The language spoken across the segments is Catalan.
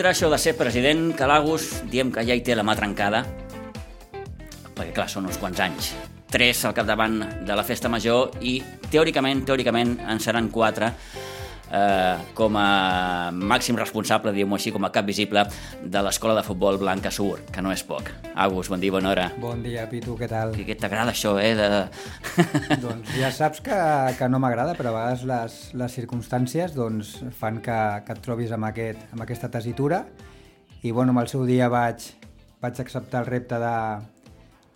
Tindrà això de ser president? Que l'Agus diem que ja hi té la mà trencada, perquè clar, són uns quants anys. Tres al capdavant de la festa major i teòricament, teòricament, en seran quatre eh, com a màxim responsable, diguem-ho així, com a cap visible de l'escola de futbol Blanca Sur, que no és poc. Agus, bon dia, bona hora. Bon dia, Pitu, què tal? Que, que t'agrada això, eh? De... doncs ja saps que, que no m'agrada, però a vegades les, les circumstàncies doncs, fan que, que et trobis amb, aquest, amb aquesta tesitura i bueno, amb el seu dia vaig, vaig acceptar el repte de,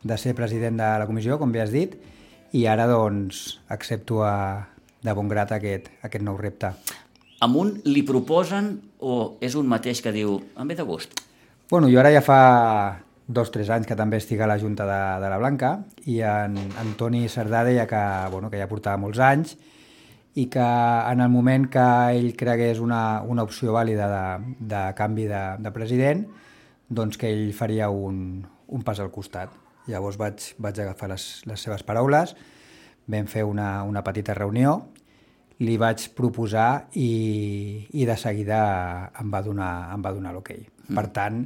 de ser president de la comissió, com bé has dit, i ara doncs accepto a, de bon grat aquest, aquest nou repte. Amb un li proposen o és un mateix que diu em ve de gust? Bueno, jo ara ja fa dos o tres anys que també estic a la Junta de, de la Blanca i en, en Toni Cerdà deia que, bueno, que ja portava molts anys i que en el moment que ell cregués una, una opció vàlida de, de canvi de, de president, doncs que ell faria un, un pas al costat. Llavors vaig, vaig agafar les, les seves paraules, vam fer una, una petita reunió, li vaig proposar i, i de seguida em va donar, em va donar l'hoquei. Okay. Mm. Per tant,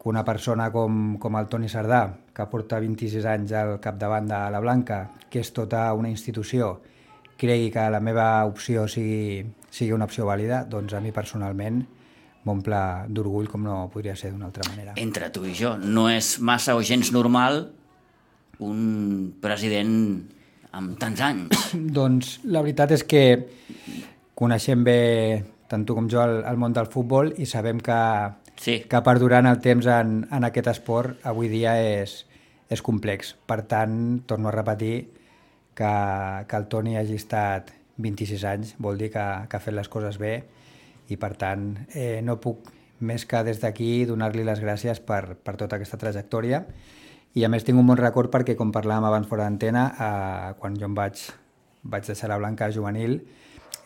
que una persona com, com el Toni Sardà, que porta 26 anys al capdavant de la Blanca, que és tota una institució, cregui que la meva opció sigui, sigui una opció vàlida, doncs a mi personalment m'omple d'orgull com no podria ser d'una altra manera. Entre tu i jo, no és massa o gens normal un president amb tants anys? doncs la veritat és que coneixem bé tant tu com jo el, el món del futbol i sabem que, sí. que perdurar en el temps en, en aquest esport avui dia és, és complex. Per tant, torno a repetir que, que el Toni hagi estat 26 anys vol dir que, que ha fet les coses bé i per tant eh, no puc més que des d'aquí donar-li les gràcies per, per tota aquesta trajectòria i a més tinc un bon record perquè, com parlàvem abans fora d'antena, eh, quan jo em vaig, vaig deixar la Blanca juvenil,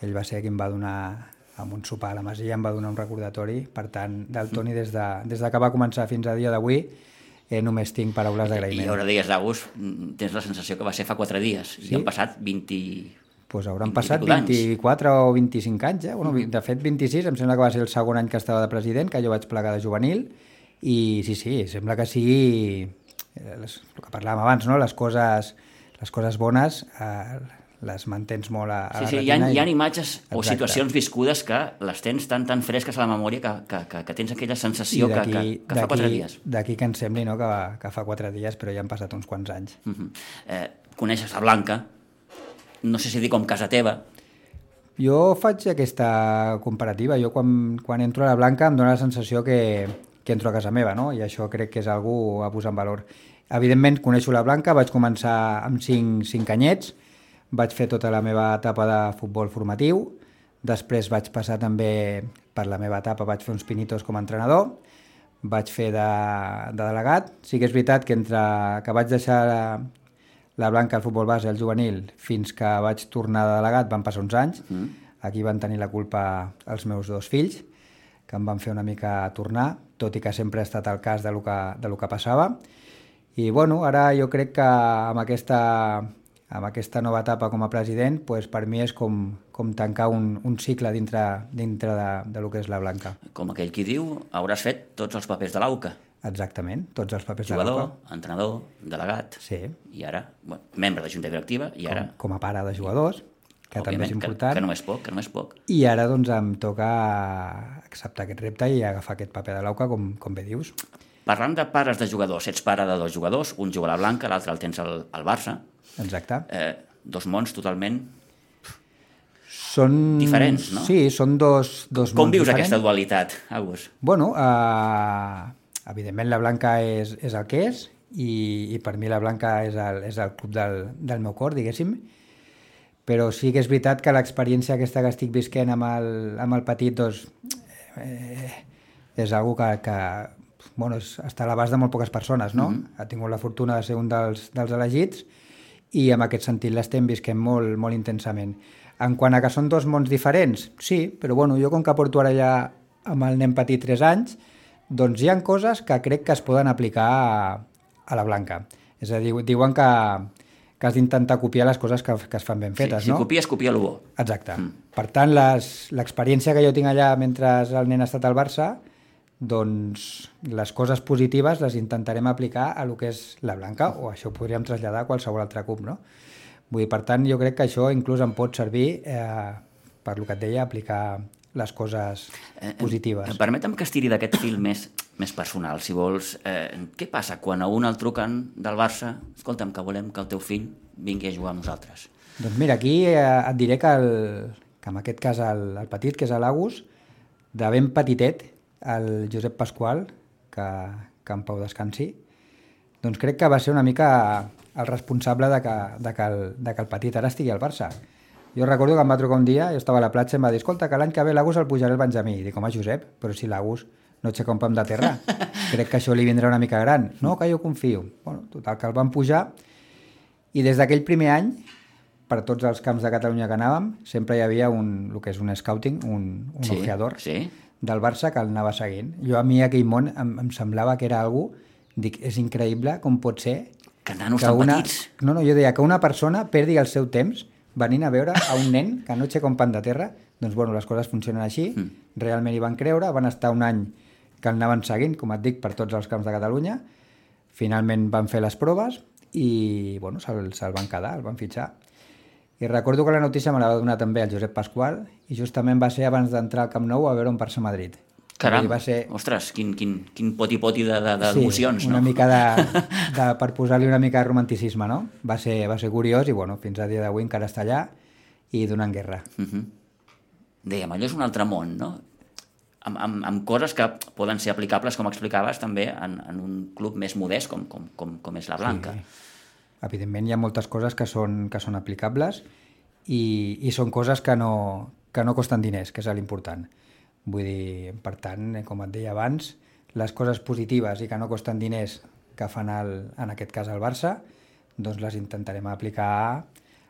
ell va ser qui em va donar amb un sopar a la Masia, em va donar un recordatori. Per tant, del Toni, des de, des de que va començar fins a dia d'avui, eh, només tinc paraules d'agraïment. I ara digues d'August, tens la sensació que va ser fa quatre dies. Sí? I han passat 20... Pues hauran passat 24 o 25 anys, eh? Bueno, de fet, 26, em sembla que va ser el segon any que estava de president, que jo vaig plegar de juvenil, i sí, sí, sembla que sigui les, el que parlàvem abans, no? les, coses, les coses bones eh, les mantens molt a, a sí, sí, la retina. Hi ha, hi ha imatges Exacte. o situacions viscudes que les tens tan tan fresques a la memòria que, que, que, que tens aquella sensació que, que, que fa quatre dies. D'aquí que ens sembli no? que, que fa quatre dies, però ja han passat uns quants anys. Uh -huh. eh, coneixes a Blanca, no sé si dir com casa teva, jo faig aquesta comparativa. Jo quan, quan entro a la Blanca em dóna la sensació que, que entro a casa meva, no? I això crec que és algú a posar en valor. Evidentment, coneixo la Blanca, vaig començar amb 5, 5 anyets, vaig fer tota la meva etapa de futbol formatiu, després vaig passar també per la meva etapa, vaig fer uns pinitos com a entrenador, vaig fer de, de delegat. Sí que és veritat que entre que vaig deixar la, la Blanca al futbol base, al juvenil, fins que vaig tornar de delegat van passar uns anys. Mm. Aquí van tenir la culpa els meus dos fills, que em van fer una mica tornar, tot i que sempre ha estat el cas de lo que, de lo que passava. I bueno, ara jo crec que amb aquesta, amb aquesta nova etapa com a president, pues, per mi és com, com tancar un, un cicle dintre, dintre de, de lo que és la Blanca. Com aquell qui diu, hauràs fet tots els papers de l'AUCA. Exactament, tots els papers Jugador, de l'AUCA. Entrenador, delegat. Sí. I ara, bueno, membre de Junta Directiva, i ara... Com, com a pare de jugadors, que també és important. Que, que no és poc, que no és poc. I ara doncs em toca acceptar aquest repte i agafar aquest paper de l'AUCA, com, com bé dius. Parlant de pares de jugadors, ets pare de dos jugadors, un juga a la Blanca, l'altre el tens al, al Barça. Exacte. Eh, dos mons totalment són... Diferents, no? Sí, són dos, dos Com mons vius diferents. aquesta dualitat, Agus? Bueno, eh, evidentment la Blanca és, és el que és i, i per mi la Blanca és el, és el club del, del meu cor, diguéssim, però sí que és veritat que l'experiència aquesta que estic visquent amb el, amb el petit doncs, eh, és algo que, que bueno, és, està a l'abast de molt poques persones, no? Mm -hmm. Ha tingut la fortuna de ser un dels, dels elegits i en aquest sentit l'estem visquent molt, molt intensament. En quant a que són dos mons diferents, sí, però bueno, jo com que porto ara ja amb el nen petit 3 anys, doncs hi han coses que crec que es poden aplicar a, a la Blanca. És a dir, diuen que, que has d'intentar copiar les coses que, que es fan ben fetes, sí, si no? copies, copia el bo. Exacte. Mm. Per tant, l'experiència que jo tinc allà mentre el nen ha estat al Barça, doncs les coses positives les intentarem aplicar a lo que és la Blanca, o això ho podríem traslladar a qualsevol altre club, no? Vull dir, per tant, jo crec que això inclús em pot servir, eh, per lo que et deia, aplicar les coses positives. Eh, permetem que estiri d'aquest fil més, més personal, si vols. Eh, què passa quan a un el truquen del Barça? Escolta'm, que volem que el teu fill vingui a jugar amb nosaltres. Doncs mira, aquí eh, et diré que, el, que en aquest cas el, el petit, que és l'Agus, de ben petitet, el Josep Pasqual, que, que en pau descansi, doncs crec que va ser una mica el responsable de que, de que, el, de que el petit ara estigui al Barça. Jo recordo que em va trucar un dia, jo estava a la platja i em va dir escolta, que l'any que ve l'Agus el pujaré el Benjamí. I dic, home, Josep, però si l'Agus no un pam de terra, crec que això li vindrà una mica gran. No, que jo confio. Bueno, total, que el van pujar i des d'aquell primer any, per tots els camps de Catalunya que anàvem, sempre hi havia un, el que és un scouting, un, un Sí, ojeador sí. del Barça que el anava seguint. Jo a mi aquell món em, em semblava que era algú, dic, és increïble com pot ser Que nanos que tan una, petits. no, no, jo deia que una persona perdi el seu temps venint a veure a un nen que no aixeca un pan de terra, doncs bueno, les coses funcionen així, Mm. realment hi van creure, van estar un any que el anaven seguint, com et dic, per tots els camps de Catalunya, finalment van fer les proves i bueno, se'l se van quedar, el van fitxar. I recordo que la notícia me la va donar també el Josep Pasqual i justament va ser abans d'entrar al Camp Nou a veure un Barça-Madrid. Caram, Vull dir, va ser, ostres, quin, quin, quin poti-poti de- de- d'emocions, sí, no? una mica de, de, per posar-li una mica de romanticisme, no? Va ser, va ser curiós i, bueno, fins a dia d'avui encara està allà i donant guerra. Uh -huh. Dèiem, allò és un altre món, no? Amb, amb, amb coses que poden ser aplicables, com explicaves, també en, en un club més modest com, com, com, com és la Blanca. Sí. Evidentment hi ha moltes coses que són, que són aplicables i, i són coses que no, que no costen diners, que és l'important. Vull dir, per tant, eh, com et deia abans, les coses positives i que no costen diners que fan el, en aquest cas el Barça, doncs les intentarem aplicar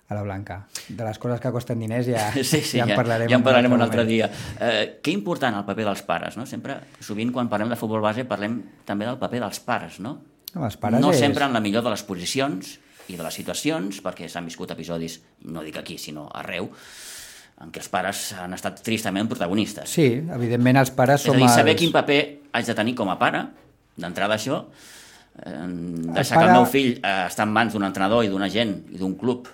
a la Blanca. De les coses que costen diners ja, Sí, sí, ja en parlarem, ja en parlarem un moment. altre dia. Eh, que important el paper dels pares, no? Sempre, sovint, quan parlem de futbol base, parlem també del paper dels pares, no? No, els pares no és... sempre en la millor de les posicions i de les situacions, perquè s'han viscut episodis, no dic aquí, sinó arreu, en què els pares han estat tristament protagonistes. Sí, evidentment els pares És a som dir, saber els... quin paper haig de tenir com a pare, d'entrada això, eh, deixar pare- que el meu fill eh, està en mans d'un entrenador i d'una gent i d'un club.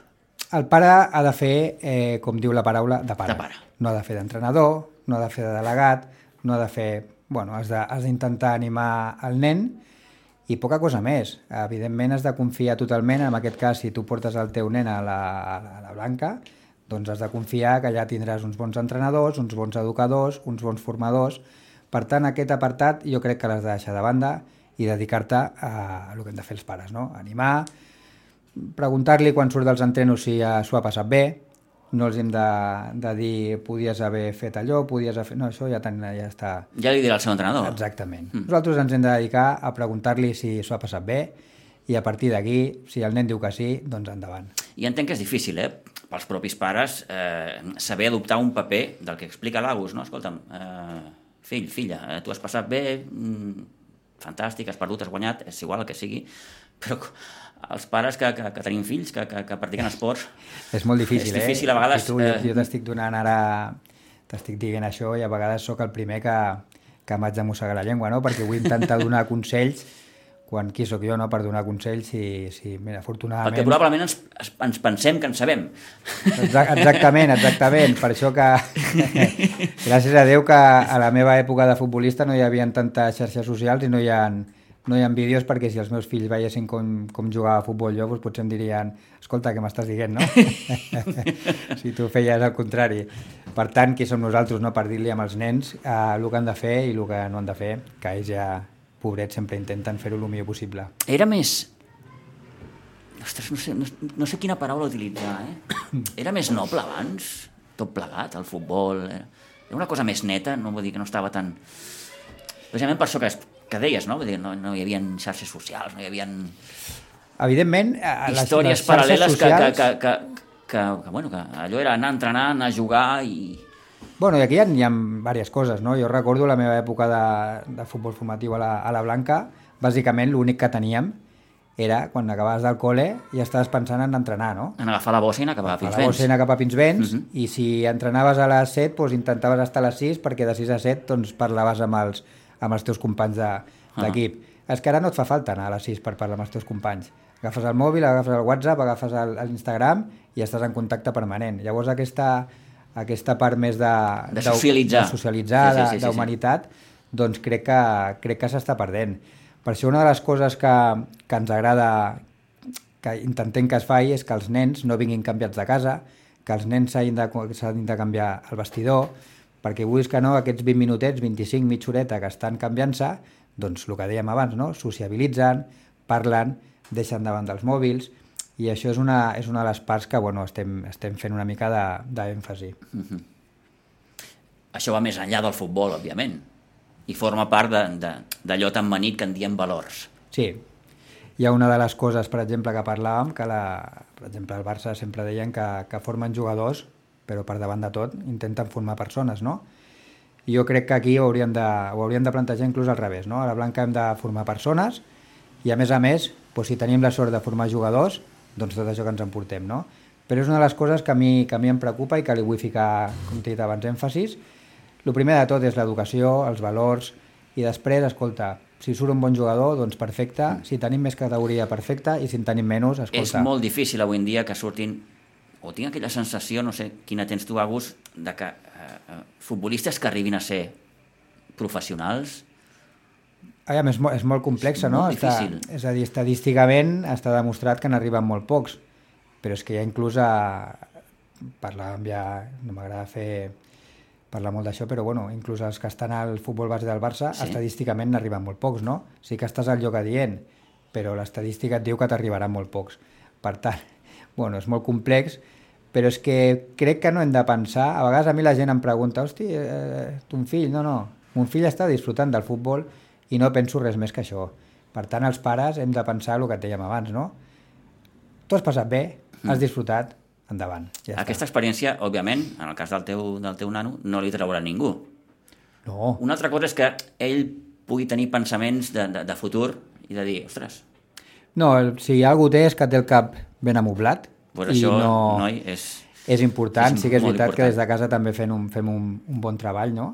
El pare ha de fer, eh, com diu la paraula, de pare. De pare. No ha de fer d'entrenador, no ha de fer de delegat, no ha de fer... Bueno, has d'intentar animar el nen i poca cosa més. Evidentment has de confiar totalment, en aquest cas, si tu portes el teu nen a la, a la, a la Blanca, doncs has de confiar que allà tindràs uns bons entrenadors, uns bons educadors, uns bons formadors. Per tant, aquest apartat jo crec que l'has de deixar de banda i dedicar-te a, a el que hem de fer els pares, no? Animar, preguntar-li quan surt dels entrenos si ja s'ho ha passat bé, no els hem de, de dir podies haver fet allò, podies haver. No, això ja, ten, ja està... Ja li dirà el seu entrenador. Exactament. Mm. Nosaltres ens hem de dedicar a preguntar-li si s'ho ha passat bé i a partir d'aquí, si el nen diu que sí, doncs endavant. I entenc que és difícil, eh, pels propis pares, eh, saber adoptar un paper del que explica l'Agus, no? Escolta'm, eh, fill, filla, eh, tu has passat bé, mm, fantàstic, has perdut, has guanyat, és igual el que sigui, però els pares que, que, que tenim fills, que, que, que practiquen esports, És molt difícil, És difícil, eh? a vegades, I tu, eh, jo t'estic donant ara... T'estic dient això i a vegades sóc el primer que, que m'haig de mossegar la llengua, no? Perquè vull intentar donar consells quan qui sóc jo, no?, per donar consells si, si mira, afortunadament... perquè probablement ens, ens pensem que en sabem. Exa- Exactament, exactament. Per això que, gràcies a Déu que a la meva època de futbolista no hi havia tantes xarxes socials i no hi ha, no hi ha vídeos perquè si els meus fills veiessin com, com jugava a futbol jo, doncs potser em dirien escolta, què m'estàs dient, no? si tu feies el contrari. Per tant, qui som nosaltres no? per dir-li amb els nens eh, el que han de fer i el que no han de fer, que ells ja, pobrets, sempre intenten fer-ho el millor possible. Era més... Ostres, no sé, no, no sé quina paraula utilitzar, eh? Era més noble abans, tot plegat, el futbol... Era, era una cosa més neta, no vull dir que no estava tan... Precisament per això que, que deies, no? Vull dir, no, no hi havia xarxes socials, no hi havia Evidentment, a les, històries les paral·leles que, socials... que, que, que, que, que, bueno, que allò era anar a entrenar, anar a jugar i... Bueno, i aquí hi ha, hi ha diverses coses, no? Jo recordo la meva època de, de futbol formatiu a la, a la Blanca, bàsicament l'únic que teníem era quan acabaves del col·le i estaves pensant en entrenar, no? En agafar la bossa i anar cap a A la Pinsbens. bossa i anar cap a Pinsbens, Mhm. uh -huh. i si entrenaves a les 7, doncs intentaves estar a les 6, perquè de 6 a 7 doncs, parlaves amb els, amb els teus companys de- d'equip. Uh -huh. És que ara no et fa falta anar a les 6 per parlar amb els teus companys. Agafes el mòbil, agafes el WhatsApp, agafes l'Instagram i estàs en contacte permanent. Llavors aquesta, aquesta part més de... De socialitzar. De socialitzar, Sí, sí, de- sí, sí, sí. d'humanitat, doncs crec que, crec que s'està perdent. Per això una de les coses que, que ens agrada que intentem que es faci és que els nens no vinguin canviats de casa, que els nens s'hagin de, de canviar el vestidor, perquè vulguis que no, aquests 20 minutets, 25, mitja horeta que estan canviant-se, doncs el que dèiem abans, no? sociabilitzen, parlen, deixen davant dels mòbils, i això és una, és una de les parts que bueno, estem, estem fent una mica d'èmfasi. Això va més enllà del futbol, òbviament, i forma part de- de- d'allò tan manit que en diem valors. Sí, hi ha una de les coses, per exemple, que parlàvem, que la, per exemple, el Barça sempre deien que, que formen jugadors, però per davant de tot intenten formar persones, no? I jo crec que aquí ho hauríem de, ho hauríem de plantejar inclús al revés, no? A la Blanca hem de formar persones i, a més a més, doncs, si tenim la sort de formar jugadors, doncs tot això que ens emportem, no? Però és una de les coses que a mi, que a mi em preocupa i que li vull ficar, com t'he dit abans, èmfasis. El primer de tot és l'educació, els valors, i després, escolta, si surt un bon jugador, doncs perfecte, si tenim més categoria, perfecte, i si en tenim menys, escolta... És molt difícil avui en dia que surtin, o tinc aquella sensació, no sé quina tens tu, Agus, de que eh, eh, futbolistes que arribin a ser professionals Aviam, és, molt, és molt complexa, És no? molt difícil. és a dir, estadísticament està demostrat que n'arriben molt pocs, però és que ja inclús a... Parlàvem ja... No m'agrada fer parlar molt d'això, però bueno, inclús els que estan al futbol base del Barça, sí. estadísticament n'arriben molt pocs, no? Sí que estàs al lloc adient, però l'estadística et diu que t'arribaran molt pocs. Per tant, bueno, és molt complex, però és que crec que no hem de pensar... A vegades a mi la gent em pregunta, hosti, eh, ton fill, no, no, mon fill està disfrutant del futbol i no penso res més que això. Per tant, els pares hem de pensar el que et dèiem abans, no? Tu has passat bé, has disfrutat, endavant. Ja està. Aquesta experiència, òbviament, en el cas del teu, del teu nano, no li traurà ningú. No, Una altra cosa és que ell pugui tenir pensaments de, de, de futur i de dir, ostres, no si algú té és que té el cap ben amoblat pues i això, no... noi, és... És important, És sí que és veritat que important. des de casa també fem un, fem un, un bon treball, no?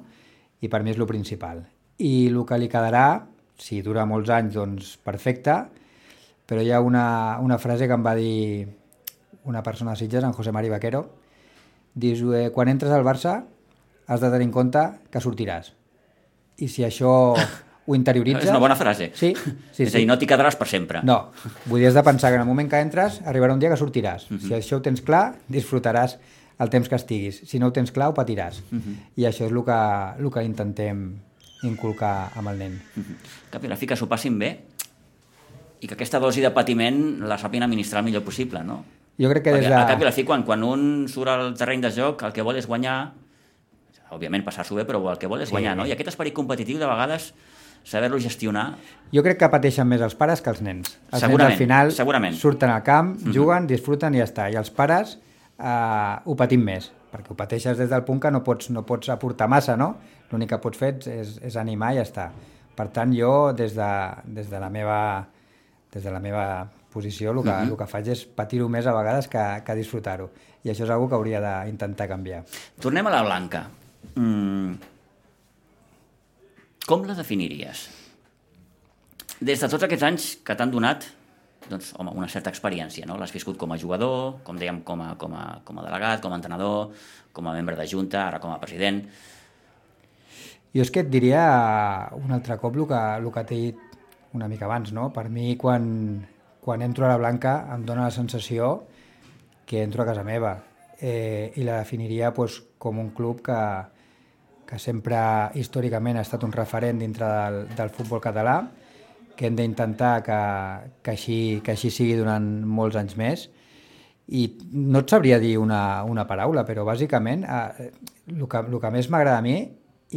I per mi és el principal. I el que li quedarà, si dura molts anys, doncs perfecte, però hi ha una, una frase que em va dir una persona de Sitges, en José Mari Vaquero, dius, eh, quan entres al Barça has de tenir en compte que sortiràs. I si això ho interioritzes... És una bona frase. Sí, sí, és a dir, sí. no t'hi quedaràs per sempre. No, vull dir, has de pensar que en el moment que entres arribarà un dia que sortiràs. Mhm. Si això ho tens clar, disfrutaràs el temps que estiguis. Si no ho tens clar, ho patiràs. Mhm. I això és el que, el que intentem inculcar amb el nen. Cap i la fi que s'ho passin bé i que aquesta dosi de patiment la sàpien administrar el millor possible, no? Jo crec que des de... a cap i la fi, quan, quan un surt al terreny de joc, el que vol és guanyar, òbviament passar-s'ho bé, però el que vol és Sí. guanyar, no? I aquest esperit competitiu, de vegades, saber-lo gestionar... Jo crec que pateixen més els pares que els nens. Els Segurament, nens al final segurament. Mhm. surten al camp, juguen, disfruten i ja està. I els pares eh, ho patim més, perquè ho pateixes des del punt que no pots, no pots aportar massa, no? L'únic que pots fer és, és animar i ja està. Per tant, jo, des de, des de la meva des de la meva posició, el que, Mhm. el que faig és patir-ho més a vegades que, que disfrutar-ho. I això és una que hauria d'intentar canviar. Tornem a la Blanca. Mm. Com la definiries? Des de tots aquests anys que t'han donat doncs, home, una certa experiència, no? L'has viscut com a jugador, com dèiem, com a, com, a, com a delegat, com a entrenador, com a membre de junta, ara com a president. Jo és que et diria un altre cop el que, el que t'he dit una mica abans, no? Per mi, quan, quan entro a la Blanca, em dóna la sensació que entro a casa meva eh, i la definiria pues, com un club que, que sempre històricament ha estat un referent dintre del, del futbol català, que hem d'intentar que, que, així, que així sigui durant molts anys més i no et sabria dir una, una paraula, però bàsicament eh, el, que, el que més m'agrada a mi,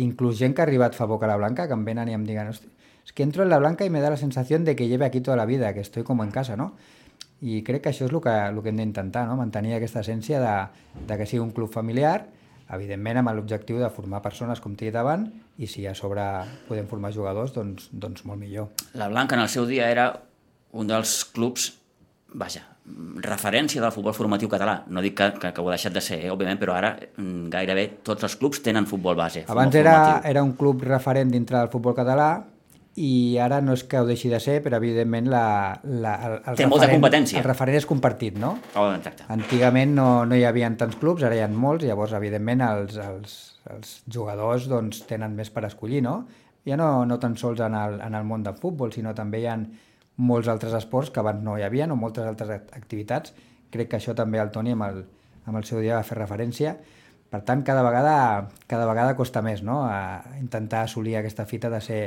inclús gent que ha arribat fa poc a la Blanca, que em venen i em diguen "Hosti, es que entro en la Blanca y me da la sensación de que lleve aquí toda la vida, que estoy como en casa, ¿no? I crec que això és el que, el que hem d'intentar, no? mantenir aquesta essència de, de que sigui un club familiar, evidentment amb l'objectiu de formar persones, com t'he dit abans, i si a sobre podem formar jugadors, doncs, doncs molt millor. La Blanca en el seu dia era un dels clubs, vaja, referència del futbol formatiu català. No dic que, que, que ho ha deixat de ser, eh, òbviament, però ara mm, gairebé tots els clubs tenen futbol base. Abans futbol era, formatiu. era un club referent dintre del futbol català i ara no és que ho deixi de ser, però evidentment la, la, el, Té molta competència. El referent és compartit, no? Oh, exacte. Antigament no, no hi havia tants clubs, ara hi ha molts, llavors, evidentment, els, els, els jugadors doncs, tenen més per escollir, no? Ja no, no tan sols en el, en el món del futbol, sinó també hi ha molts altres esports que abans no hi havia, o moltes altres act- activitats. Crec que això també el Toni amb el, amb el seu dia va fer referència. Per tant, cada vegada, cada vegada costa més no? a intentar assolir aquesta fita de ser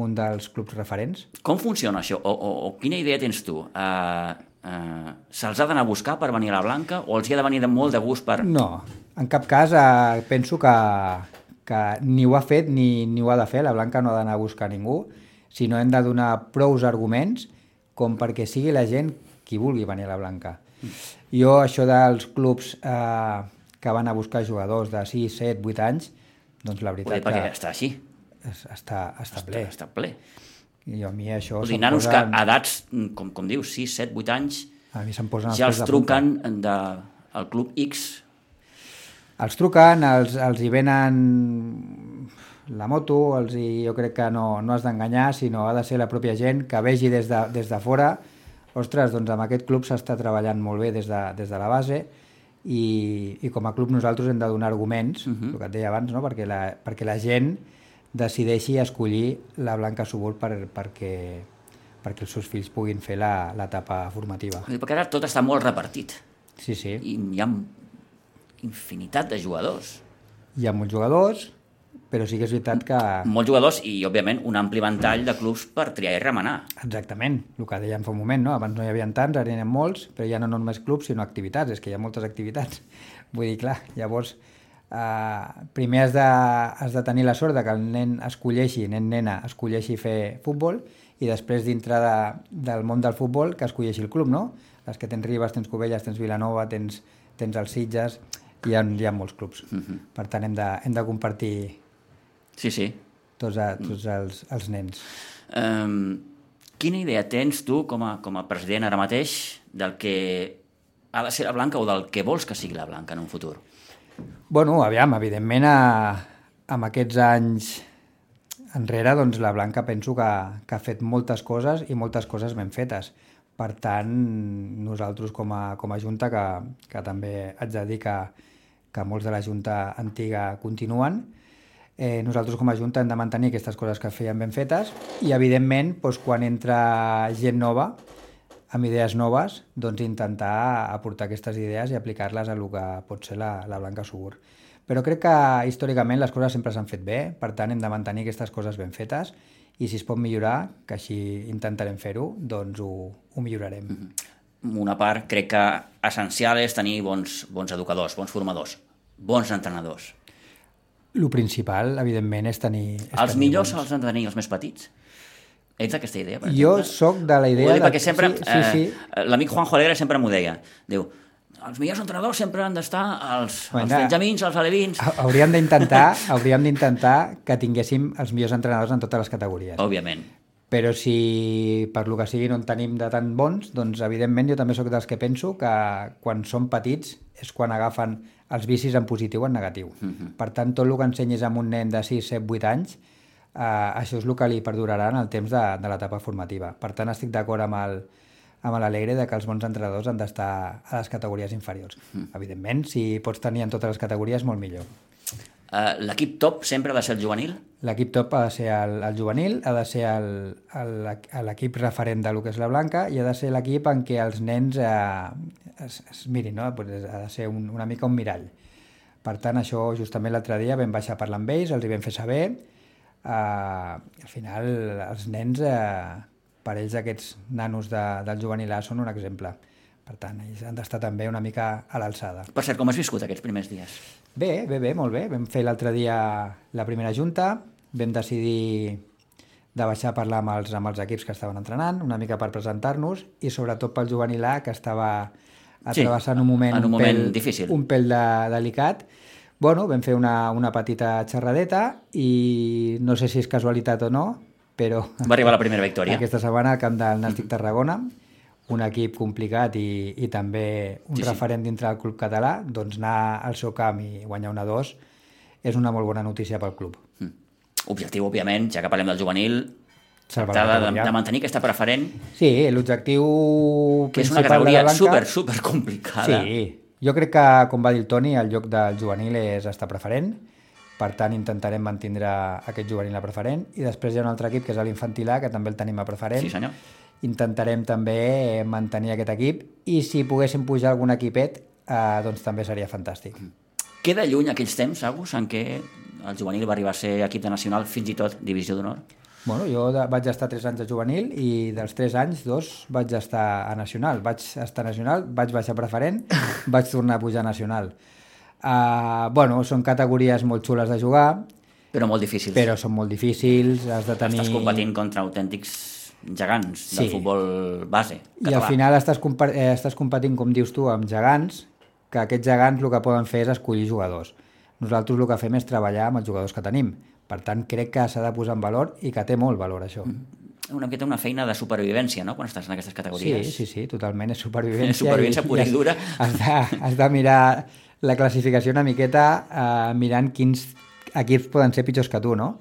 un dels clubs referents. Com funciona això? O, o, o quina idea tens tu? Uh, uh, Se'ls ha d'anar a buscar per venir a la Blanca o els hi ha de venir de molt de gust per... No, en cap cas eh, penso que, que ni ho ha fet ni, ni ho ha de fer, la Blanca no ha d'anar a buscar ningú, sinó hem de donar prous arguments com perquè sigui la gent qui vulgui venir a la Blanca. Jo això dels clubs eh, que van a buscar jugadors de 6, 7, 8 anys, doncs la veritat perquè que està així, es- està, està ple. està ple. I a mi això se'm nanos que posen- a edats, mm, com, com dius, 6, 7, 8 anys, a mi se'm posen ja pèls els de punta. truquen de, al club X. Els truquen, els, els hi venen la moto, els hi, jo crec que no, no has d'enganyar, sinó ha de ser la pròpia gent que vegi des de, des de fora ostres, doncs amb aquest club s'està treballant molt bé des de, des de la base i, i com a club nosaltres hem de donar arguments, uh -huh. el que et deia abans, no? perquè, la, perquè la gent decideixi escollir la Blanca Subur per, perquè, perquè els seus fills puguin fer la- l'etapa formativa. Perquè ara tot està molt repartit Sí, sí. i hi ha infinitat de jugadors. Hi ha molts jugadors, però sí que és veritat que... Molts jugadors i, òbviament, un ampli ventall de clubs per triar i remenar. Exactament, el que dèiem fa un moment, no? abans no hi havia tants, ara n'hi ha molts, però ja no només clubs, sinó activitats, és que hi ha moltes activitats. Vull dir, clar, llavors, eh, primer has de, has de tenir la sort de que el nen escolleixi, nen, nena, escolleixi fer futbol, i després dintre de, del món del futbol que escolleixi el club, no? Les que tens Ribes, tens Covelles, tens Vilanova, tens, tens els Sitges, hi ha, hi ha molts clubs. Uh -huh. Per tant, hem de, hem de compartir Sí, sí. tots, a, tots els, els nens. Um, quina idea tens tu com a, com a president ara mateix del que ha de ser la Blanca o del que vols que sigui la Blanca en un futur? Bueno, aviam, evidentment, a, amb aquests anys enrere, doncs la Blanca penso que, que ha fet moltes coses i moltes coses ben fetes. Per tant, nosaltres com a, com a Junta, que, que també haig de dir que, que molts de la Junta antiga continuen, eh, nosaltres com a Junta hem de mantenir aquestes coses que feien ben fetes i, evidentment, doncs, quan entra gent nova, amb idees noves, doncs intentar aportar aquestes idees i aplicar-les a el que pot ser la, la Blanca Subur. Però crec que històricament les coses sempre s'han fet bé, per tant hem de mantenir aquestes coses ben fetes i si es pot millorar, que així intentarem fer-ho, doncs ho, ho millorarem. Mm -hmm. Una part crec que essencial és tenir bons, bons educadors, bons formadors, bons entrenadors. El principal, evidentment, és tenir... És Els tenir millors bons- els han de tenir els més petits? Ets d'aquesta idea, per Jo exemple? sóc de la Ho idea... dic de- perquè sempre... Sí, sí, sí. Eh, L'amic Juanjo Alegre sempre m'ho deia. Diu, els millors entrenadors sempre han d'estar als, als Bueno, benjamins, als alevins... Ha- Hauríem d'intentar hauríem d'intentar que tinguéssim els millors entrenadors en totes les categories. Òbviament. Però si per lo que sigui no en tenim de tan bons, doncs evidentment jo també sóc dels que penso que quan són petits és quan agafen els vicis en positiu o en negatiu. Uh -huh. Per tant, tot el que ensenyis a un nen de 6, 7, 8 anys, eh, això és el que li perdurarà en el temps de, de l'etapa formativa. Per tant, estic d'acord amb el amb l'Alegre de que els bons entrenadors han d'estar a les categories inferiors. -huh. Evidentment, si pots tenir en totes les categories, molt millor. Uh, L'equip top sempre ha de ser el juvenil? L'equip top ha de ser el, el juvenil, ha de ser l'equip referent de lo que és la Blanca i ha de ser l'equip en què els nens eh, es, es mirin, no? Pues ha de ser un, una mica un mirall. Per tant, això justament l'altre dia vam baixar a parlar amb ells, els hi vam fer saber. Eh, al final, els nens, eh, per ells aquests nanos de, del juvenil A són un exemple. Per tant, ells han d'estar també una mica a l'alçada. Per cert, com has viscut aquests primers dies? Bé, bé, bé, molt bé. Vam fer l'altre dia la primera junta, vam decidir de baixar a parlar amb els, amb els equips que estaven entrenant, una mica per presentar-nos, i sobretot pel juvenil A, que estava atrevessant un moment, en un moment pèl, difícil. un pèl de, delicat. Bueno, vam fer una, una petita xerradeta i no sé si és casualitat o no, però... Va arribar la primera victòria. Aquesta setmana al camp del Nàstic Tarragona, un equip complicat i, i també un Sí, sí, sí. referent dintre del club català, doncs anar al seu camp i guanyar una 2 és una molt bona notícia pel club. Objectiu, òbviament, ja que parlem del juvenil, tractar la de, categoria. de mantenir aquesta preferent, Sí, l'objectiu que és una de categoria super, super complicada. Sí, jo crec que, com va dir el Toni, el lloc del juvenil és estar preferent, per tant intentarem mantindre aquest juvenil a preferent, i després hi ha un altre equip que és l'infantil A, que també el tenim a preferent. Sí, senyor. Intentarem també mantenir aquest equip, i si poguéssim pujar algun equipet, eh, doncs també seria fantàstic. Queda lluny aquells temps, Agus, en què el juvenil va arribar a ser equip de nacional, fins i tot divisió d'honor? Bueno, jo vaig estar 3 anys a juvenil i dels 3 anys, dos vaig estar a nacional. Vaig estar a nacional, vaig baixar preferent, vaig tornar a pujar a nacional. Uh, bueno, són categories molt xules de jugar, Però molt difícils. però són molt difícils, has de tenir... Estàs competint contra autèntics gegants del Sí. futbol base I català. al final estàs, compa- eh, estàs competint, com dius tu, amb gegants, que aquests gegants el que poden fer és escollir jugadors. Nosaltres el que fem és treballar amb els jugadors que tenim. Per tant, crec que s'ha de posar en valor i que té molt valor, això. Una miqueta una feina de supervivència, no?, quan estàs en aquestes Sí, categories. sí, sí, totalment, és supervivència. És supervivència pura i has- dura. Has de, has de mirar la classificació una miqueta eh, mirant quins equips poden ser pitjors que tu, no?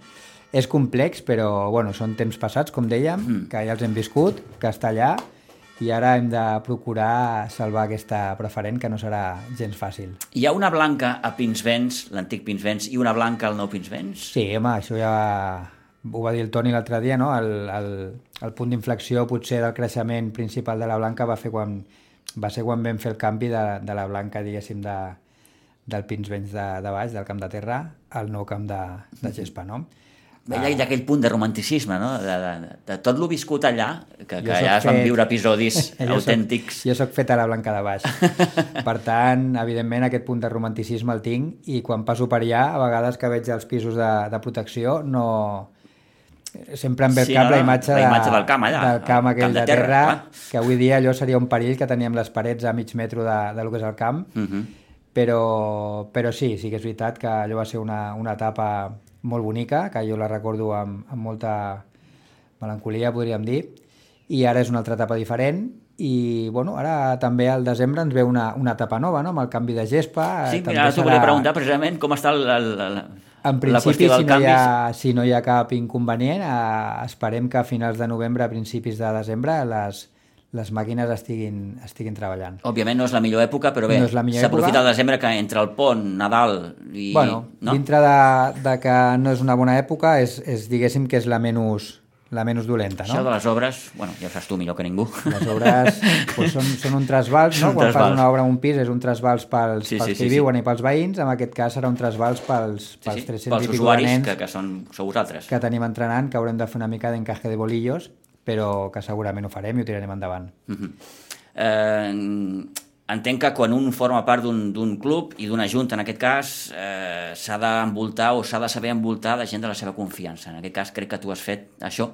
És complex, però bueno, són temps passats, com dèiem, mm. que ja els hem viscut, que està allà, i ara hem de procurar salvar aquesta preferent, que no serà gens fàcil. Hi ha una blanca a Pinsbens, l'antic Pinsbens, i una blanca al nou Pinsbens? Sí, home, això ja ho va dir el Toni l'altre dia, no? El, el, el punt d'inflexió potser del creixement principal de la Blanca va, fer quan, va ser quan vam fer el canvi de, de la Blanca, diguéssim, de, del Pinsbens de, de baix, del camp de terra, al nou camp de, de gespa, no? Ha, hi ha aquell punt de romanticisme, no?, de, de, de tot lo viscut allà, que, que allà es van fet- viure episodis Jo autèntics. Soc, jo sóc fet a la Blanca de baix. per tant, evidentment, aquest punt de romanticisme el tinc i quan passo per allà, a vegades que veig els pisos de, de protecció, no... Sempre em ve Sí, cap no, la imatge, la imatge del camp allà, del camp el aquell camp de de terra, terra, clar. que avui dia allò seria un perill que teníem les parets a mig metro de, de lo que és el camp, Uh -huh. però, però sí, sí que és veritat que allò va ser una, una etapa molt bonica, que jo la recordo amb, amb molta melancolia, podríem dir, i ara és una altra etapa diferent, i bueno, ara també al desembre ens ve una, una etapa nova, no? amb el canvi de gespa. Sí, també mira, ara t'ho serà- volia preguntar precisament com està el, el, el, En la principi, si no, hi canvi. ha, si no hi ha cap inconvenient, eh, esperem que a finals de novembre, a principis de desembre, les, les màquines estiguin, estiguin treballant. Òbviament no és la millor època, però bé, No s'aprofita el desembre que entre el pont, Nadal i... bueno, no? dintre de, de que no és una bona època, és, és diguéssim que és la menys, la menys dolenta, Això no? de les obres, bueno, ja ho saps tu millor que ningú. Les obres pues, són, són un trasbals, no? Quan fas trasbals. una obra en un pis és un trasbals pels, Sí, pels sí, que sí, hi sí. viuen i pels veïns, en aquest cas serà un trasbals pels, Sí, pels sí, 300 pels i usuaris que, que són, sou vosaltres. que tenim entrenant, que haurem de fer una mica d'encaje de bolillos, però que segurament ho farem i ho tirarem endavant. Uh -huh. eh, entenc que quan un forma part d'un club i d'una junta, en aquest cas, eh, s'ha d'envoltar o s'ha de saber envoltar de gent de la seva confiança. En aquest cas crec que tu has fet això,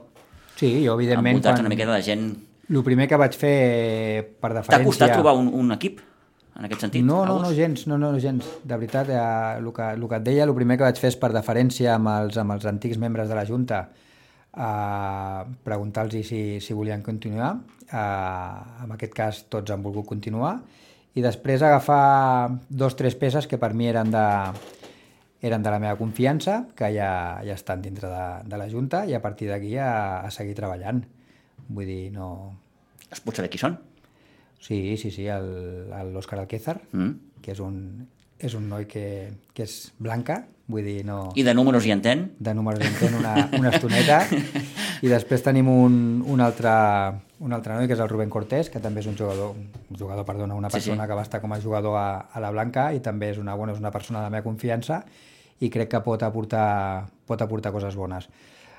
Sí, jo evidentment... envoltat una miqueta de gent... El primer que vaig fer per T'ha deferència... costat trobar un, un equip, en aquest sentit? No, no, no, gens, no, no, gens. De veritat, eh, el, que, el que et deia, el primer que vaig fer és per deferència amb els, amb els antics membres de la Junta, eh, preguntar-los si, si volien continuar. Eh, en aquest cas, tots han volgut continuar. I després agafar dos o tres peces que per mi eren de, eren de la meva confiança, que ja, ja estan dintre de, de la Junta, i a partir d'aquí a, a seguir treballant. Vull dir, no... Es pot saber qui són? Sí, sí, sí, l'Òscar Alquézar, Mm. que és un, és un noi que, que és blanca, vull dir, no... I de números hi entén? De números en té una, una estoneta. I després tenim un, un, altre, un altre noi, que és el Rubén Cortés, que també és un jugador, un jugador, perdona, una Sí, sí. persona que va estar com a jugador a, a la Blanca i també és una, bueno, és una persona de la meva confiança i crec que pot aportar, pot aportar coses bones.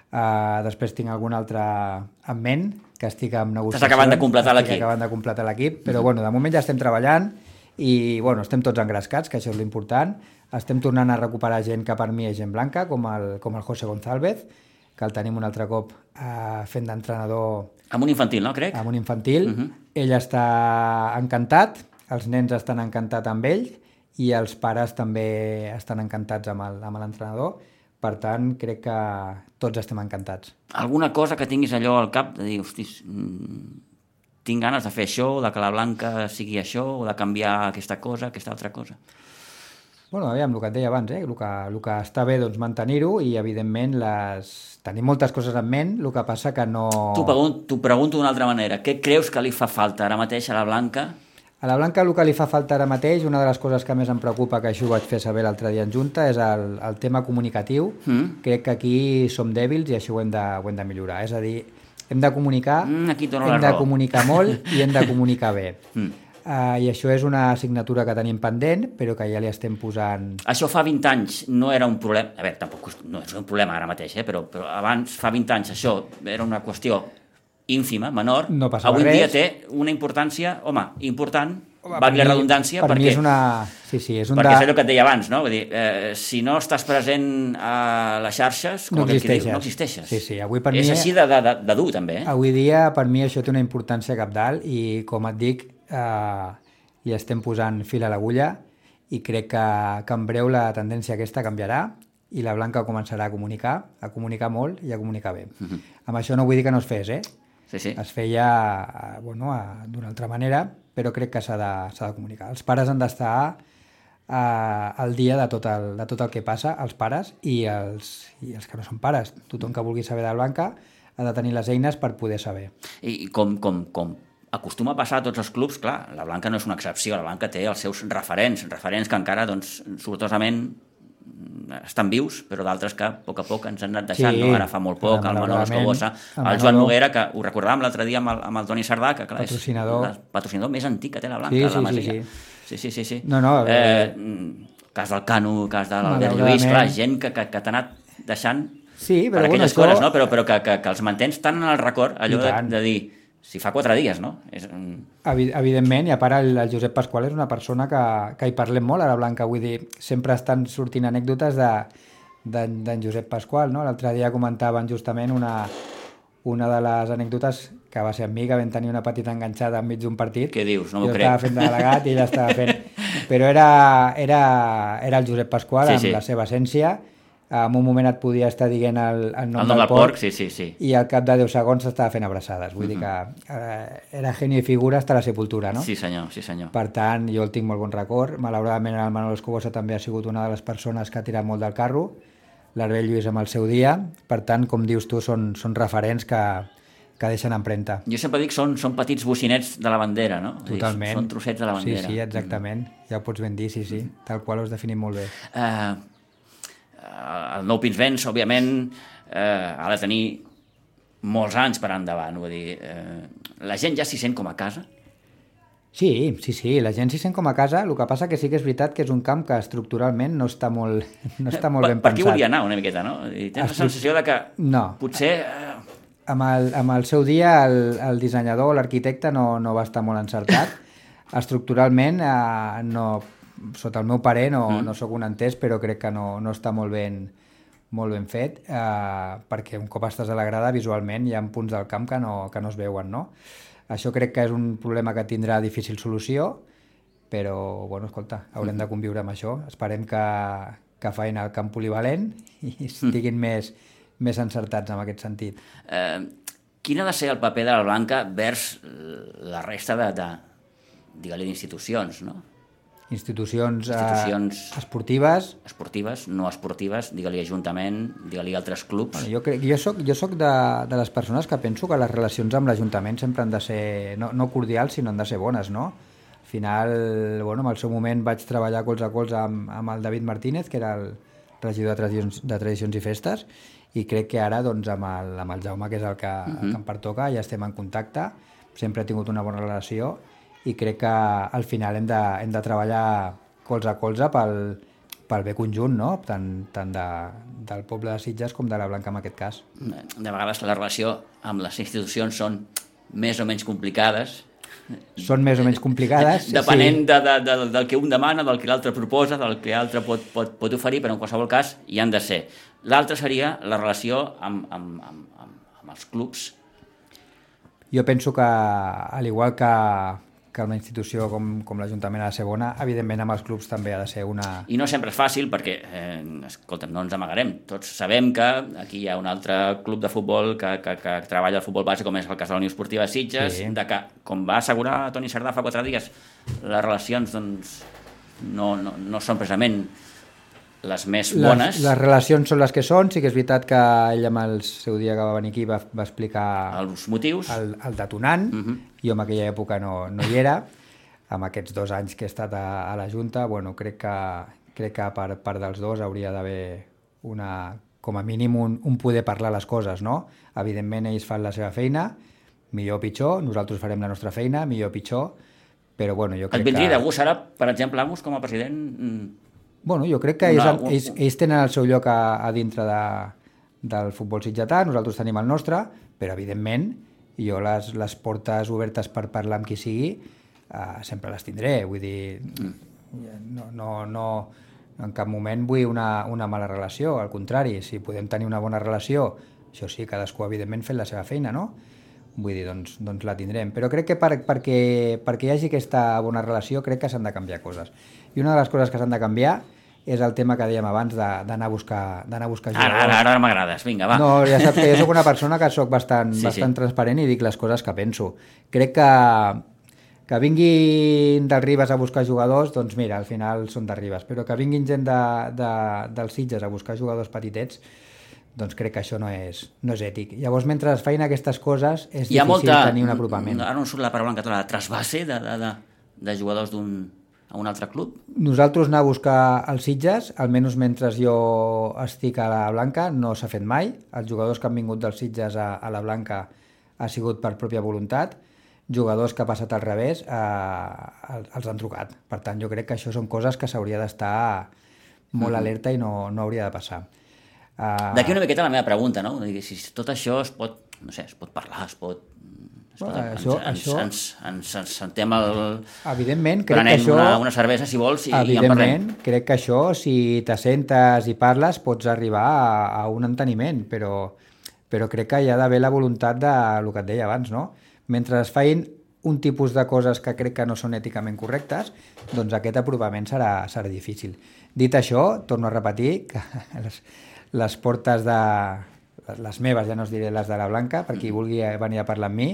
Uh, després tinc algun altre en ment, que estic en negociacions. acabant de completar estic l'equip. Mhm. acabant de completar l'equip, però bueno, de moment ja estem treballant i bueno, estem tots engrescats, que això és l'important. Estem tornant a recuperar gent que per mi és gent blanca, com el, com el José González, que el tenim un altre cop eh, fent d'entrenador Amb un infantil, no, crec? amb un infantil. Mhm. Ell està encantat, els nens estan encantats amb ell i els pares també estan encantats amb l'entrenador. Per tant, crec que tots estem encantats. Alguna cosa que tinguis allò al cap de dir, hostis, mm, tinc ganes de fer això, de que la blanca sigui això, o de canviar aquesta cosa, aquesta altra cosa. Bueno, aviam, el que et deia abans, eh? el, que, el que està bé, doncs, mantenir-ho i, evidentment, les... tenim moltes coses en ment, el que passa que no... T'ho pregunto, pregunto d'una altra manera. Què creus que li fa falta ara mateix a la Blanca? A la Blanca el que li fa falta ara mateix, una de les coses que més em preocupa, que això ho vaig fer saber l'altre dia en Junta, és el, el tema comunicatiu. Mm. Crec que aquí som dèbils i això ho hem de, ho hem de millorar. És a dir, hem de comunicar, Mm, aquí hem de comunicar molt i hem de comunicar bé. Mm. Uh, I això és una assignatura que tenim pendent, però que ja li estem posant... Això fa 20 anys no era un problema... A veure, tampoc no és un problema ara mateix, eh? però, però abans, fa 20 anys, això era una qüestió ínfima, menor. No passava Avui en dia res. té una importància, home, important, valgui la redundància, per perquè, és una... Sí, sí, és un perquè és de... allò que et deia abans, no? Vull dir, eh, si no estàs present a les xarxes, com No que diu, existeixes. no existeixes. Sí, sí, avui per és mi- així de, de, de, dur, també, eh? Avui dia, per mi, això té una importància capdalt i, com et dic, eh, li estem posant fil a l'agulla i crec que, que en breu la tendència aquesta canviarà i la Blanca començarà a comunicar, a comunicar molt i a comunicar bé. Mhm. Amb això no vull dir que no es fes, eh? Sí, sí. Es feia eh, bueno, d'una altra manera, però crec que s'ha de, de comunicar. Els pares han d'estar eh, al dia de tot, el, de tot el que passa, els pares i els, i els que no són pares. Tothom que vulgui saber de la Blanca ha de tenir les eines per poder saber. I com, com, com acostuma a passar a tots els clubs, clar, la Blanca no és una excepció, la Blanca té els seus referents, referents que encara, doncs, sortosament estan vius, però d'altres que a poc a poc ens han anat deixant, Sí, no? ara fa molt poc, el Manolo Escobosa, el Joan Noguera, que ho recordàvem l'altre dia amb el, amb el Toni Sardà, que clar, Patrocinador. és el patrocinador més antic que té la Blanca, Sí, la sí, sí, Masia. sí. Sí, sí, sí, sí. No, no, eh, mm, cas del Cano, cas de l'Albert Lluís, clar, gent que, que, que t'ha anat deixant Sí, per però bueno, aquelles això... coses, no? però, però que, que, que els mantens tant en el record, allò de, de dir, si fa quatre dies, no? És, Evi- Evidentment, i a part el, el Josep Pasqual és una persona que, que hi parlem molt a la Blanca, vull dir, sempre estan sortint anècdotes de d'en d'en Josep Pasqual, no? L'altre dia comentaven justament una, una de les anècdotes que va ser amb mi, que vam tenir una petita enganxada enmig d'un partit. Què dius? No m'ho jo crec. estava fent de delegat i ella estava fent... Però era, era, era el Josep Pasqual Sí, amb sí. la seva essència. En un moment et podia estar dient el, el nom, el nom del porc, sí, sí, sí. i al cap de 10 segons s'estava fent abraçades. Vull dir que eh, era genio i figura hasta la sepultura, no? Sí, senyor, sí, senyor. Per tant, jo el tinc molt bon record. Malauradament, el Manolo Escobosa també ha sigut una de les persones que ha tirat molt del carro. L'Arbel Lluís amb el seu dia. Per tant, com dius tu, són, són referents que, que deixen empremta. Jo sempre dic són, són petits bocinets de la bandera, no? Vull dir, Totalment. Són trossets de la bandera. Sí, sí, exactament. Ja ho pots ben dir, sí, sí. Tal qual ho has definit molt bé. Eh, el nou Pinsbens, òbviament, eh, ha de tenir molts anys per endavant. Vull dir, eh, la gent ja s'hi sent com a casa. Sí, sí, sí, la gent s'hi sent com a casa, el que passa que sí que és veritat que és un camp que estructuralment no està molt, no està molt per, ben per aquí pensat. volia anar una miqueta, no? I tens la Estru- sensació de que No. potser... Eh, amb el, amb el seu dia el, el dissenyador, l'arquitecte no, no va estar molt encertat. Estructuralment, eh, no, sota el meu parer, no, mm. no sóc un entès, però crec que no, no està molt ben, molt ben fet, eh, perquè un cop estàs a la grada, visualment hi ha punts del camp que no, que no es veuen, no? Això crec que és un problema que tindrà difícil solució, però, bueno, escolta, haurem de conviure amb això. Esperem que, que feien el camp polivalent i estiguin més, més encertats en aquest sentit. eh, quin ha de ser el paper de la Blanca vers la resta de, de digue-li, d'institucions, no? Institucions, Institucions. Eh, esportives. Esportives, no esportives, digue-li Ajuntament, digue-li altres clubs. Bueno, jo, crec, jo soc, jo soc de, de les persones que penso que les relacions amb l'Ajuntament sempre han de ser, no, no cordials, sinó han de ser bones, no? Al final, bueno, en el seu moment vaig treballar colze a colze amb, amb el David Martínez, que era el regidor de tradicions, de tradicions i festes, i crec que ara doncs, amb, el, amb el Jaume, que és el que, uh -huh. el que em pertoca, ja estem en contacte, sempre he tingut una bona relació i crec que al final hem de, hem de treballar colze a colze pel, pel bé conjunt, no? tant, tant de, del poble de Sitges com de la Blanca en aquest cas. De vegades la relació amb les institucions són més o menys complicades, Són més o menys complicades. depenent de, de, de, del que un demana, del que l'altre proposa, del que l'altre pot, pot, pot oferir, però en qualsevol cas hi han de ser. L'altre seria la relació amb, amb, amb, amb, amb els clubs. Jo penso que, al igual que, que una institució com, com l'Ajuntament ha de ser bona, evidentment amb els clubs també ha de ser una... I no sempre és fàcil perquè, eh, escolta'm, no ens amagarem. Tots sabem que aquí hi ha un altre club de futbol que, que, que treballa el futbol base, com és el cas de la Unió Esportiva de Sitges, Sí. de que, com va assegurar Toni Sardà fa quatre dies, les relacions doncs, no, no, no són precisament les més bones. Les, les relacions són les que són, sí que és veritat que ell amb el seu dia que va venir aquí va, va explicar Els motius... el, el detonant, uh Mhm. -huh. Jo en aquella època no, no hi era, amb aquests dos anys que he estat a, a la Junta, bueno, crec que, crec que per part dels dos hauria d'haver una, com a mínim un, un poder parlar les coses, no? Evidentment ells fan la seva feina, millor o pitjor, nosaltres farem la nostra feina, millor o pitjor, però bueno, jo Et crec vindria que... de gust ara, per exemple, Amos, com a president, mm, Bueno, jo crec que ells, un- ells, ells tenen el seu lloc a, a dintre de, del futbol sitgetà, nosaltres tenim el nostre, però evidentment jo les, les portes obertes per parlar amb qui sigui uh, sempre les tindré, vull dir, no, no, no, en cap moment vull una, una mala relació, al contrari, si podem tenir una bona relació, això sí, cadascú evidentment fent la seva feina, no? Vull dir, doncs, doncs la tindrem. Però crec que per, perquè, perquè hi hagi aquesta bona relació crec que s'han de canviar coses. I una de les coses que s'han de canviar és el tema que dèiem abans d'anar a buscar, d'anar a buscar ara, ara, ara m'agrades, vinga, va. no, ja saps que jo soc una persona que sóc bastant, Sí, bastant sí. transparent i dic les coses que penso. Crec que que vinguin del Ribes a buscar jugadors, doncs mira, al final són de Ribes, però que vinguin gent de, de, dels Sitges a buscar jugadors petitets, doncs crec que això no és, no és ètic. Llavors, mentre es feien aquestes coses, és difícil molta... tenir un apropament. Ara no surt la paraula en català, trasbase de, de, de, de jugadors d'un a un altre club? Nosaltres anar a buscar els Sitges, almenys mentre jo estic a la Blanca, no s'ha fet mai. Els jugadors que han vingut dels Sitges a, a la Blanca ha sigut per pròpia voluntat. Jugadors que ha passat al revés eh, els han trucat. Per tant, jo crec que això són coses que s'hauria d'estar molt alerta i no, no hauria de passar. Uh, D'aquí una miqueta la meva pregunta, no? Si tot això es pot, no sé, es pot parlar, es pot... Bueno, això- ens, això- ens, ens, ens sentem el... Evidentment, crec que Prenem això... una, una cervesa, si vols, i, i en parlem. Crec que això, si t'assentes i parles, pots arribar a, a un enteniment, però, però crec que hi ha d'haver la voluntat de el que et deia abans, no? Mentre es feien un tipus de coses que crec que no són èticament correctes, doncs aquest aprovament serà, serà difícil. Dit això, torno a repetir que les, les portes de... les meves, ja no us diré les de la Blanca, per qui vulgui venir a parlar amb mi,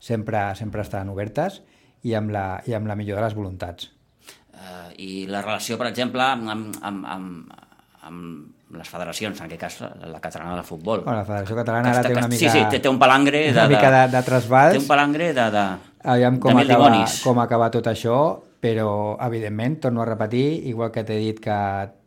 sempre, sempre estan obertes i amb, la, i amb la millor de les voluntats. Uh, I la relació, per exemple, amb, amb, amb, amb, amb les federacions, en aquest cas la, la catalana de futbol. Bueno, la Federació Catalana ara té una mica... Sí, sí, té, té un palangre de... una mica de, de trasbals. Té un palangre de... de Aviam com de acaba, dimonis. com acaba tot això, però, evidentment, torno a repetir, igual que t'he dit que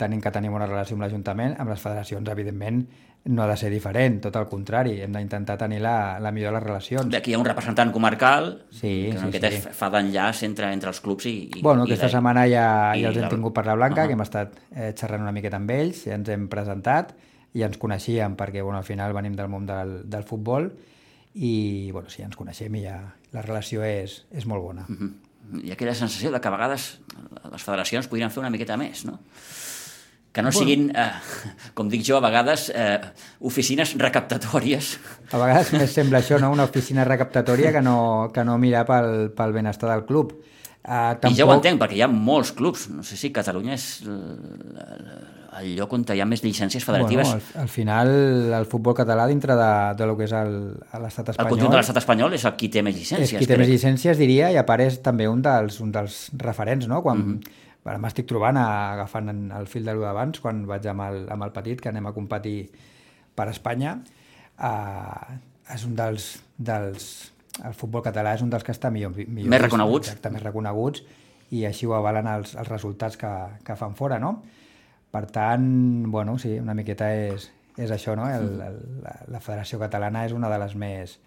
tenim que tenir una relació amb l'Ajuntament, amb les federacions, evidentment, no ha de ser diferent, tot el contrari, hem d'intentar tenir la, la millor de les relacions. Aquí hi ha un representant comarcal Sí, que sí, miqueta sí. fa d'enllaç entre, entre els clubs i... i Bueno, i aquesta la- setmana ja, i ja els hem la- tingut per la Blanca, Ahà. que hem estat eh, xerrant una miqueta amb ells, ja ens hem presentat, i ens coneixíem perquè bueno, al final venim del món del, del futbol i bueno, sí, ens coneixem i ja la relació és, és molt bona. Mhm. Hi ha aquella sensació de que a vegades les federacions podrien fer una miqueta més, no? Que no siguin, eh, com dic jo, a vegades, eh, oficines recaptatòries. A vegades més sembla això, no? una oficina recaptatòria que no, que no mira pel, pel benestar del club. Uh, I jo ho entenc, perquè hi ha molts clubs. No sé si Catalunya és el, el lloc on hi ha més llicències federatives. Bueno, al, al final, el futbol català dintre de, de lo que és el- l'estat el espanyol... conjunt de l'estat espanyol és el qui té més llicències. És qui té crec. més llicències, diria, i apareix també un dels, un dels referents, no? Quan Mhm. ara m'estic trobant a, agafant el fil de lo d'abans, quan vaig amb el, amb el petit, que anem a competir per Espanya, uh, és un dels, dels... El futbol català és un dels que està millor, millor Més reconeguts. Exacte, més reconeguts, i així ho avalen els, els resultats que, que fan fora, no? Per tant, bueno, sí, una miqueta és, és això, no? El, el, la, la Federació Catalana és una de les més,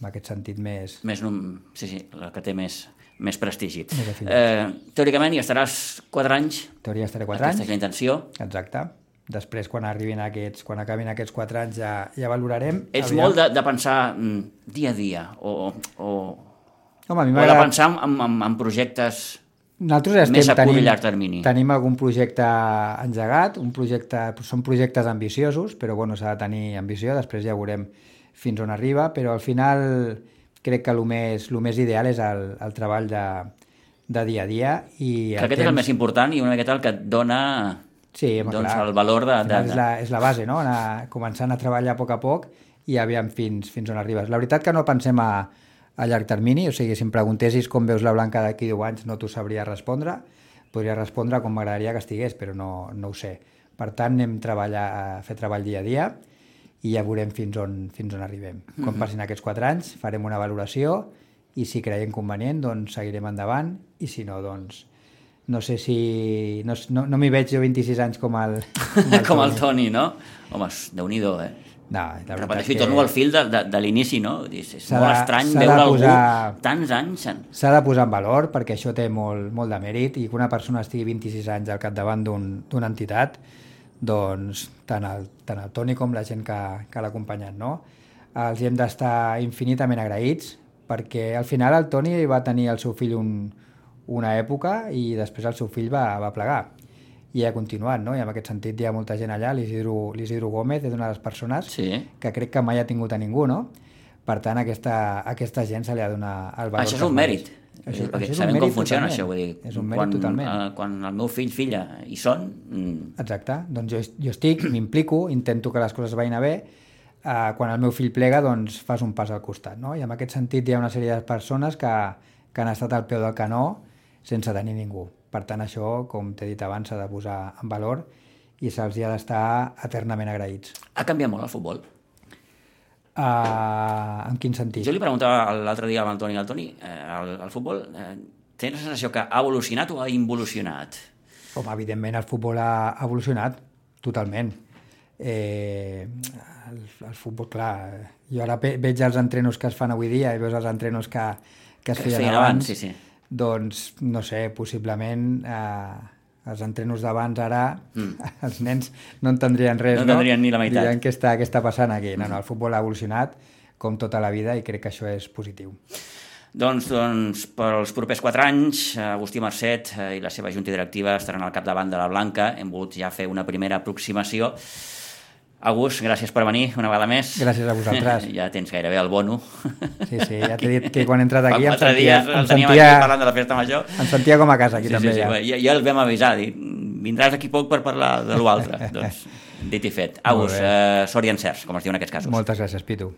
en aquest sentit, més, Més num... Sí, sí, la que té més, més prestigi. Eh, teòricament hi estaràs 4 anys, teoria estaré 4 aquesta és anys. la intenció. Exacte. Després, quan arribin aquests, quan acabin aquests 4 anys, ja, ja valorarem. Aviam. molt de, de pensar mm, dia a dia o, o, Home, a mi o de pensar en, en, en projectes... Nosaltres estem, més a curt i tenim, llarg termini. tenim algun projecte engegat, un projecte, són projectes ambiciosos, però bueno, s'ha de tenir ambició, després ja veurem fins on arriba, però al final crec que el més, el més ideal és el, el treball de, de dia a dia. I que aquest temps... és el més important i una miqueta el que et dona sí, doncs, clar, el valor de... de, de... És, la, és la base, no? Anar començant a treballar a poc a poc i aviam fins, fins on arribes. La veritat que no pensem a, a llarg termini, o sigui, si em preguntessis com veus la Blanca d'aquí 10 anys no t'ho sabria respondre, podria respondre com m'agradaria que estigués, però no, no ho sé. Per tant, anem a, treballar, a fer treball dia a dia i ja veurem fins on, fins on arribem. Quan mm -hmm. passin aquests 4 anys farem una valoració i si creiem convenient doncs seguirem endavant i si no doncs no sé si... No, no, no m'hi veig jo 26 anys com el... Com el, com el Toni, no? Home, déu nhi eh? No, la Repeteixo, que... torno al fil de, de, de l'inici, no? És, és molt de, estrany veure posar... algú tants anys... En... S'ha de posar en valor perquè això té molt, molt de mèrit i que una persona estigui 26 anys al capdavant d'una un, entitat doncs tant el, tant el Toni com la gent que, que l'ha acompanyat, no? Els hem d'estar infinitament agraïts perquè al final el Toni va tenir el seu fill un, una època i després el seu fill va, va plegar i ha continuat, no? I en aquest sentit hi ha molta gent allà, l'Isidro Gómez és una de les persones sí. que crec que mai ha tingut a ningú, no? Per tant, aquesta, aquesta gent se li ha de donar el valor. Això és un mèrit. Això, perquè això sabem com funciona totalment. això, vull dir, és un mèrit quan, totalment. Uh, quan el meu fill, filla hi són... Mm. Exacte, doncs jo, jo estic, m'implico, intento que les coses vagin a bé, uh, quan el meu fill plega, doncs fas un pas al costat, no? I en aquest sentit hi ha una sèrie de persones que, que han estat al peu del canó sense tenir ningú. Per tant, això, com t'he dit abans, s'ha de posar en valor i se'ls ha d'estar eternament agraïts. Ha canviat molt el futbol? Uh, en quin sentit? Jo li preguntava l'altre dia al Toni, al Toni, eh, el, el futbol, eh, tens la sensació que ha evolucionat o ha involucionat? Home, evidentment el futbol ha evolucionat totalment. Eh, el, el futbol, clar, jo ara veig els entrenos que es fan avui dia i veus els entrenos que, que es feien, feien abans, abans sí, sí. doncs, no sé, possiblement eh, els entrenos d'abans ara mm. els nens no entendrien res, no? entendrien no? ni la meitat. Dirien què està, què està passant aquí. No, no, el futbol ha evolucionat com tota la vida i crec que això és positiu. Doncs, doncs pels propers quatre anys, Agustí Mercet eh, i la seva junta directiva estaran al capdavant de la Blanca. Hem volgut ja fer una primera aproximació August, gràcies per venir una vegada més. Gràcies a vosaltres. Ja tens gairebé el bono. Sí, sí, ja t'he dit que quan he entrat aquí em sentia... Dies em sentia, parlant de la festa major. Em sentia com a casa aquí sí, també. Sí, sí, ja. Ja, ja el vam avisar, dir, vindràs aquí poc per parlar de l'altre. doncs, dit i fet. August, eh, sort i encerts, com es diu en aquests casos. Moltes gràcies, Pitu.